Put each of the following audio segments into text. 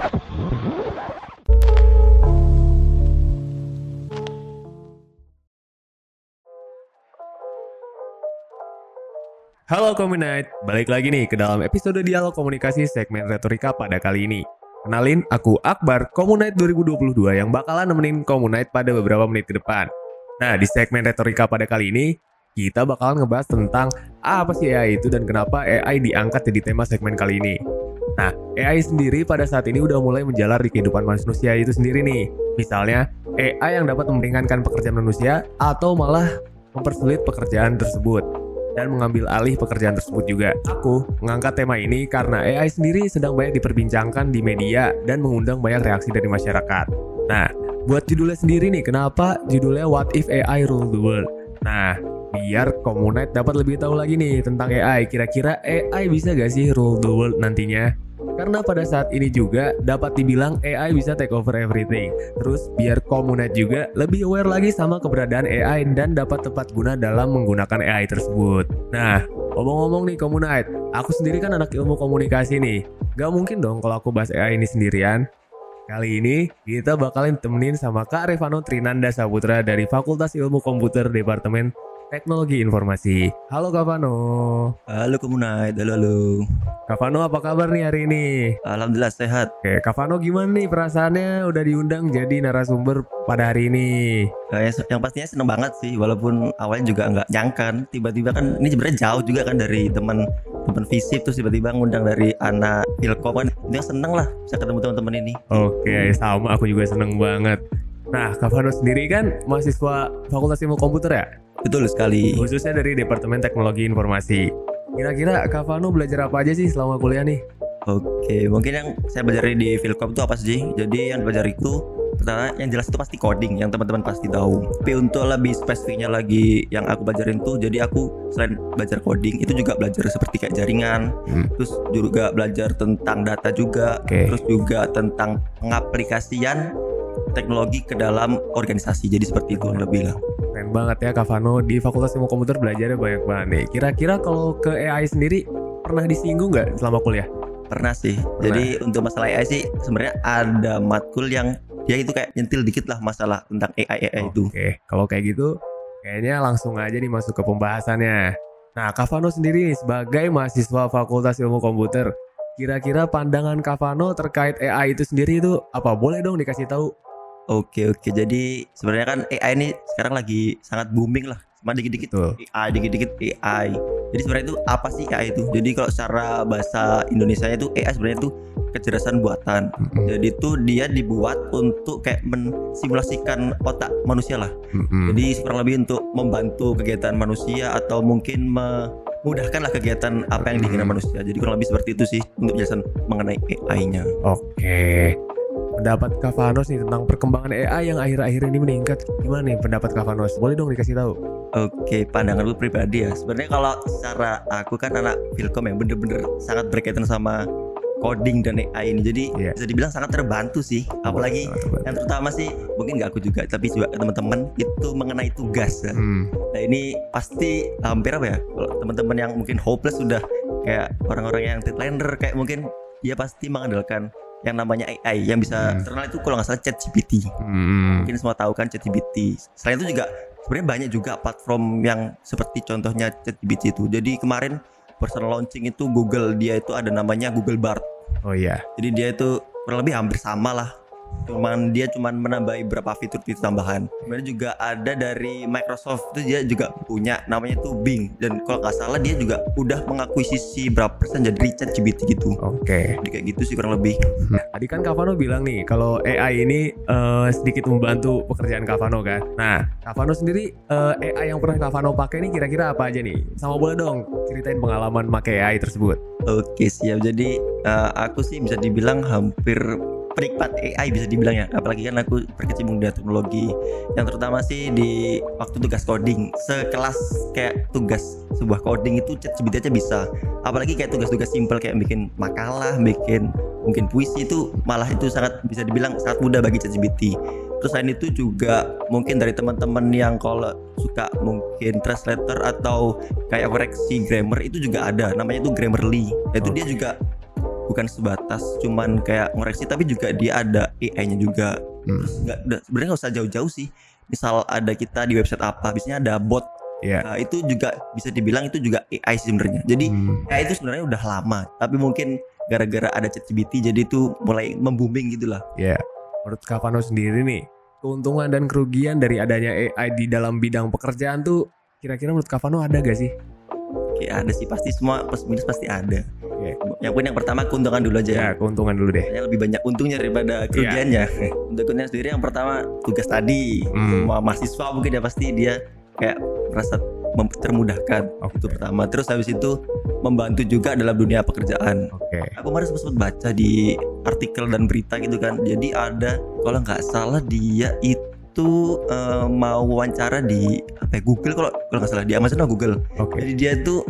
Halo Komunite, balik lagi nih ke dalam episode dialog komunikasi segmen retorika pada kali ini. Kenalin, aku Akbar, Komunite 2022 yang bakalan nemenin Komunite pada beberapa menit ke depan. Nah, di segmen retorika pada kali ini, kita bakalan ngebahas tentang apa sih AI itu dan kenapa AI diangkat jadi tema segmen kali ini. Nah, AI sendiri pada saat ini udah mulai menjalar di kehidupan manusia itu sendiri nih. Misalnya, AI yang dapat meringankan pekerjaan manusia atau malah mempersulit pekerjaan tersebut dan mengambil alih pekerjaan tersebut juga. Aku mengangkat tema ini karena AI sendiri sedang banyak diperbincangkan di media dan mengundang banyak reaksi dari masyarakat. Nah, buat judulnya sendiri nih, kenapa judulnya What If AI Rule the World? Nah, biar Komunite dapat lebih tahu lagi nih tentang AI. Kira-kira AI bisa gak sih rule the world nantinya? Karena pada saat ini juga dapat dibilang AI bisa take over everything. Terus biar Komunite juga lebih aware lagi sama keberadaan AI dan dapat tepat guna dalam menggunakan AI tersebut. Nah, ngomong-ngomong nih Komunite, aku sendiri kan anak ilmu komunikasi nih. Gak mungkin dong kalau aku bahas AI ini sendirian. Kali ini kita bakalan temenin sama Kak Revano Trinanda Saputra dari Fakultas Ilmu Komputer Departemen Teknologi Informasi. Halo Kak Vano. Halo Komunite, halo halo. Kak Vano apa kabar nih hari ini? Alhamdulillah sehat. Oke, Kak Vano gimana nih perasaannya udah diundang jadi narasumber pada hari ini? Yang, yang pastinya seneng banget sih, walaupun awalnya juga nggak nyangkan. Tiba-tiba kan ini sebenarnya jauh juga kan dari teman teman visip terus tiba-tiba ngundang dari anak Ilkom kan. Dia seneng lah bisa ketemu teman-teman ini. Oke, sama aku juga seneng banget. Nah, Kak Vano sendiri kan mahasiswa Fakultas Ilmu Komputer ya? Betul sekali. Khususnya dari Departemen Teknologi Informasi. Kira-kira Kak Vano belajar apa aja sih selama kuliah nih? Oke, mungkin yang saya belajar di Filkom itu apa sih? Jadi yang belajar itu pertama yang jelas itu pasti coding yang teman-teman pasti tahu. Tapi untuk lebih spesifiknya lagi yang aku pelajarin tuh, jadi aku selain belajar coding itu juga belajar seperti kayak jaringan, hmm. terus juga belajar tentang data juga, okay. terus juga tentang pengaplikasian teknologi ke dalam organisasi. Jadi seperti itu lebih lah. Keren banget ya Kavano di Fakultas Ilmu Komputer belajarnya banyak banget nih. Kira-kira kalau ke AI sendiri pernah disinggung nggak selama kuliah? Pernah sih. Pernah. Jadi untuk masalah AI sih sebenarnya ada matkul yang ya itu kayak nyentil dikit lah masalah tentang AI AI itu. Oke, kalau kayak gitu kayaknya langsung aja nih masuk ke pembahasannya. Nah, Kavano sendiri nih sebagai mahasiswa Fakultas Ilmu Komputer, kira-kira pandangan Kavano terkait AI itu sendiri itu apa? Boleh dong dikasih tahu Oke oke. Jadi sebenarnya kan AI ini sekarang lagi sangat booming lah. Cuma dikit-dikit AI dikit-dikit AI jadi sebenarnya itu apa sih AI itu? Jadi kalau secara bahasa Indonesia itu AI sebenarnya itu kecerdasan buatan. Mm-hmm. jadi itu dia dibuat untuk kayak mensimulasikan otak manusia lah. Mm-hmm. jadi kurang lebih untuk membantu kegiatan manusia atau mungkin memudahkanlah kegiatan apa yang diinginkan manusia. Jadi kurang lebih seperti itu sih untuk penjelasan mengenai AI-nya oke pendapat Kavanos nih tentang perkembangan AI yang akhir-akhir ini meningkat. Gimana nih pendapat Kavanos? Boleh dong dikasih tahu? Oke, pandangan gue pribadi ya. Sebenarnya kalau secara aku kan anak Filkom yang bener-bener sangat berkaitan sama coding dan AI ini. Jadi yeah. bisa dibilang sangat terbantu sih. Apalagi terbantu. yang terutama sih mungkin nggak aku juga, tapi juga teman-teman itu mengenai tugas. Ya. Hmm. Nah ini pasti hampir apa ya? Kalau teman-teman yang mungkin hopeless sudah kayak orang-orang yang deadliner kayak mungkin dia pasti mengandalkan yang namanya AI yang bisa hmm. terkenal itu kalau nggak salah ChatGPT. Hmm. Mungkin semua tahu kan ChatGPT. Selain itu juga sebenarnya banyak juga platform yang seperti contohnya ChatGPT itu. Jadi kemarin personal launching itu Google dia itu ada namanya Google Bard. Oh iya. Jadi dia itu kurang lebih hampir sama lah cuman dia cuman menambahi beberapa fitur-fitur tambahan. Kemudian juga ada dari Microsoft itu dia juga punya namanya itu Bing dan kalau nggak salah dia juga udah mengakuisisi berapa persen jadi Richard GPT gitu. Oke. Okay. Jadi kayak gitu sih kurang lebih. Nah, tadi kan Kavano bilang nih kalau AI ini uh, sedikit membantu pekerjaan Kavano kan. Nah, Kavano sendiri uh, eh, AI yang pernah Kavano pakai ini kira-kira apa aja nih? Sama boleh dong ceritain pengalaman pakai AI tersebut. Oke siap. Jadi uh, aku sih bisa dibilang hampir penikmat AI bisa dibilang ya. Apalagi kan aku berkecimpung di teknologi yang terutama sih di waktu tugas coding. Sekelas kayak tugas sebuah coding itu ChatGPT aja bisa. Apalagi kayak tugas-tugas simpel kayak bikin makalah bikin mungkin puisi itu malah itu sangat bisa dibilang sangat mudah bagi ChatGPT terus selain itu juga mungkin dari teman-teman yang kalau suka mungkin translator atau kayak koreksi grammar itu juga ada. Namanya itu Grammarly. Itu okay. dia juga bukan sebatas cuman kayak ngoreksi tapi juga dia ada AI-nya juga hmm. nggak sebenarnya nggak usah jauh-jauh sih misal ada kita di website apa biasanya ada bot Yeah. Nah, itu juga bisa dibilang itu juga AI sebenarnya. Jadi hmm. AI itu sebenarnya udah lama, tapi mungkin gara-gara ada ChatGPT jadi itu mulai membooming gitulah. Ya. Yeah. Menurut Kavano sendiri nih, keuntungan dan kerugian dari adanya AI di dalam bidang pekerjaan tuh kira-kira menurut Kavano ada gak sih? Oke, ada sih pasti semua plus minus pasti ada. Okay. Yang pun yang pertama keuntungan dulu aja. Ya, keuntungan dulu deh. Yang lebih banyak untungnya daripada kerugiannya. Yeah. Untuk keuntungan sendiri yang pertama tugas tadi, hmm. mahasiswa mungkin ya pasti dia kayak merasa termudahkan okay. itu pertama terus habis itu membantu juga dalam dunia pekerjaan okay. aku kemarin sempat baca di artikel dan berita gitu kan jadi ada kalau nggak salah dia itu uh, mau wawancara di apa ya, Google kalau kalau nggak salah di Amazon atau Google okay. jadi dia tuh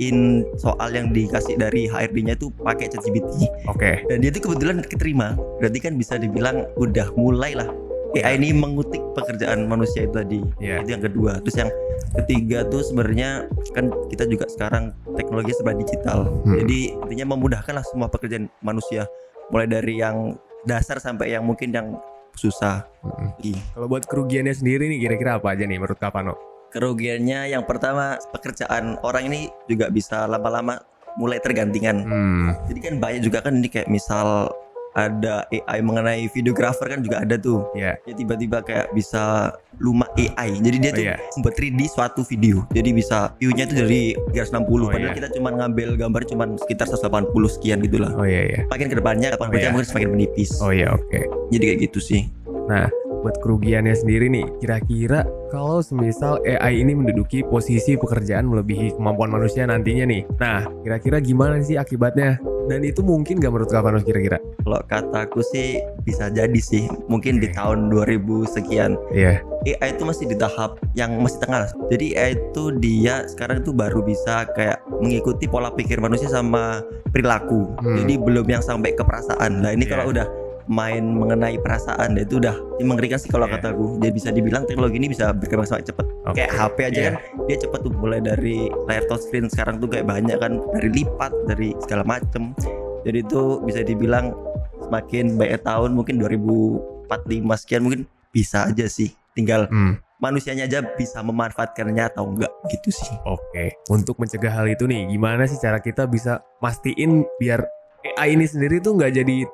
ngerjain soal yang dikasih dari HRD-nya itu pakai ChatGPT oke okay. dan dia tuh kebetulan keterima berarti kan bisa dibilang udah mulai lah AI ini mengutik pekerjaan manusia itu tadi. Yeah. Itu yang kedua. Terus yang ketiga tuh sebenarnya kan kita juga sekarang teknologi serba digital. Hmm. Jadi intinya memudahkan lah semua pekerjaan manusia. Mulai dari yang dasar sampai yang mungkin yang susah. Hmm. Iya. Kalau buat kerugiannya sendiri nih kira-kira apa aja nih menurut Kapano? Kerugiannya yang pertama pekerjaan orang ini juga bisa lama-lama mulai tergantikan. Hmm. Jadi kan banyak juga kan ini kayak misal ada AI mengenai videographer kan juga ada tuh. Iya. Yeah. Ya tiba-tiba kayak bisa luma AI. Jadi dia oh, tuh yeah. membuat 3D suatu video. Jadi bisa view-nya itu dari 360 oh, padahal yeah. kita cuma ngambil gambar cuma sekitar 180 sekian gitu lah. Oh iya iya. Makin ke depannya kapan oh, yeah. mungkin semakin menipis. Oh iya oke. Okay. Jadi kayak gitu sih. Nah, buat kerugiannya sendiri nih, kira-kira kalau semisal AI ini menduduki posisi pekerjaan melebihi kemampuan manusia nantinya nih. Nah, kira-kira gimana sih akibatnya? Dan itu mungkin gak menurut Kavanus kira-kira? Kalau kataku sih bisa jadi sih, mungkin di tahun 2000 sekian. Iya. Yeah. AI itu masih di tahap yang masih tengah. Jadi AI itu dia sekarang itu baru bisa kayak mengikuti pola pikir manusia sama perilaku. Hmm. Jadi belum yang sampai ke perasaan. Nah, ini yeah. kalau udah main mengenai perasaan itu udah mengerikan sih kalau yeah. kataku dia bisa dibilang teknologi ini bisa berkembang sangat cepat okay. kayak HP aja yeah. kan dia cepat tuh mulai dari layar touchscreen sekarang tuh kayak banyak kan dari lipat dari segala macem jadi itu bisa dibilang semakin banyak tahun mungkin 2045 sekian mungkin bisa aja sih tinggal hmm. manusianya aja bisa memanfaatkannya atau enggak gitu sih oke okay. untuk mencegah hal itu nih gimana sih cara kita bisa mastiin biar AI ini sendiri tuh nggak jadi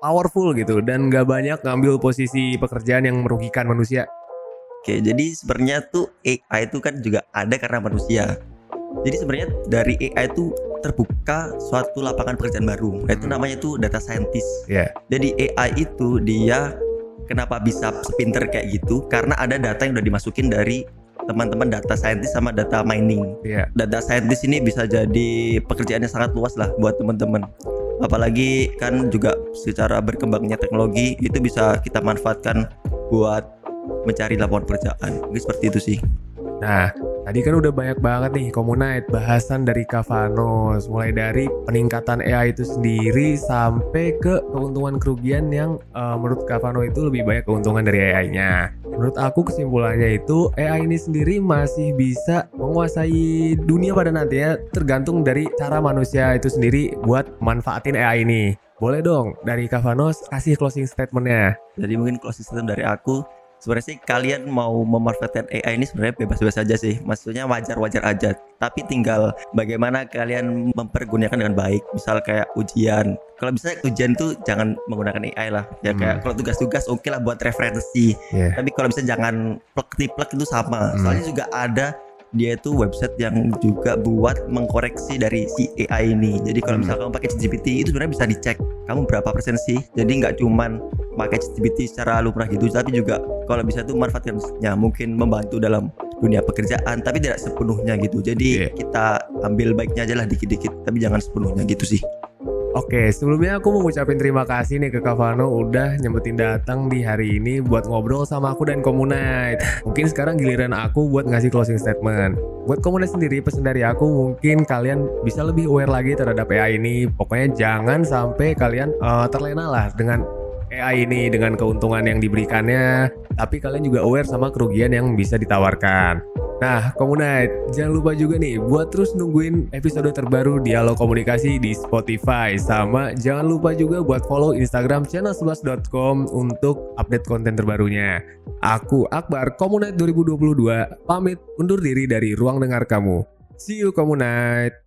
powerful gitu dan nggak banyak ngambil posisi pekerjaan yang merugikan manusia. Oke, jadi sebenarnya tuh AI itu kan juga ada karena manusia. Jadi sebenarnya dari AI itu terbuka suatu lapangan pekerjaan baru. Itu hmm. namanya tuh data scientist. Yeah. Jadi AI itu dia kenapa bisa sepinter kayak gitu? Karena ada data yang udah dimasukin dari teman-teman data scientist sama data mining. Yeah. Data scientist ini bisa jadi pekerjaannya sangat luas lah buat teman-teman apalagi kan juga secara berkembangnya teknologi itu bisa kita manfaatkan buat mencari lapangan pekerjaan. Mungkin seperti itu sih. Nah Tadi kan udah banyak banget nih Komunite bahasan dari Kavanos mulai dari peningkatan AI itu sendiri sampai ke keuntungan kerugian yang uh, menurut Kavano itu lebih banyak keuntungan dari AI-nya. Menurut aku kesimpulannya itu AI ini sendiri masih bisa menguasai dunia pada nantinya tergantung dari cara manusia itu sendiri buat manfaatin AI ini. Boleh dong dari Kavanos kasih closing statementnya. Jadi mungkin closing statement dari aku sebenarnya sih kalian mau memanfaatkan AI ini sebenarnya bebas-bebas saja sih maksudnya wajar-wajar aja tapi tinggal bagaimana kalian mempergunakan dengan baik misal kayak ujian kalau bisa ujian tuh jangan menggunakan AI lah ya kayak hmm. kalau tugas-tugas oke okay lah buat referensi yeah. tapi kalau bisa jangan plek-plek itu sama hmm. soalnya juga ada dia itu website yang juga buat mengkoreksi dari si AI ini. Jadi kalau hmm. misalnya kamu pakai ChatGPT itu sebenarnya bisa dicek kamu berapa persen sih. Jadi nggak cuman pakai ChatGPT secara lumrah gitu, tapi juga kalau bisa tuh manfaatkannya mungkin membantu dalam dunia pekerjaan, tapi tidak sepenuhnya gitu. Jadi yeah. kita ambil baiknya aja lah dikit-dikit, tapi jangan sepenuhnya gitu sih. Oke, sebelumnya aku mau ngucapin terima kasih nih ke Kavano udah nyempetin datang di hari ini buat ngobrol sama aku dan Komunite. Mungkin sekarang giliran aku buat ngasih closing statement. Buat Komunite sendiri, pesan dari aku mungkin kalian bisa lebih aware lagi terhadap AI ini. Pokoknya jangan sampai kalian uh, terlena lah dengan AI ini dengan keuntungan yang diberikannya, tapi kalian juga aware sama kerugian yang bisa ditawarkan. Nah, Komunite, jangan lupa juga nih buat terus nungguin episode terbaru Dialog Komunikasi di Spotify. Sama jangan lupa juga buat follow Instagram channel11.com untuk update konten terbarunya. Aku Akbar, Komunite 2022, pamit undur diri dari ruang dengar kamu. See you Komunite.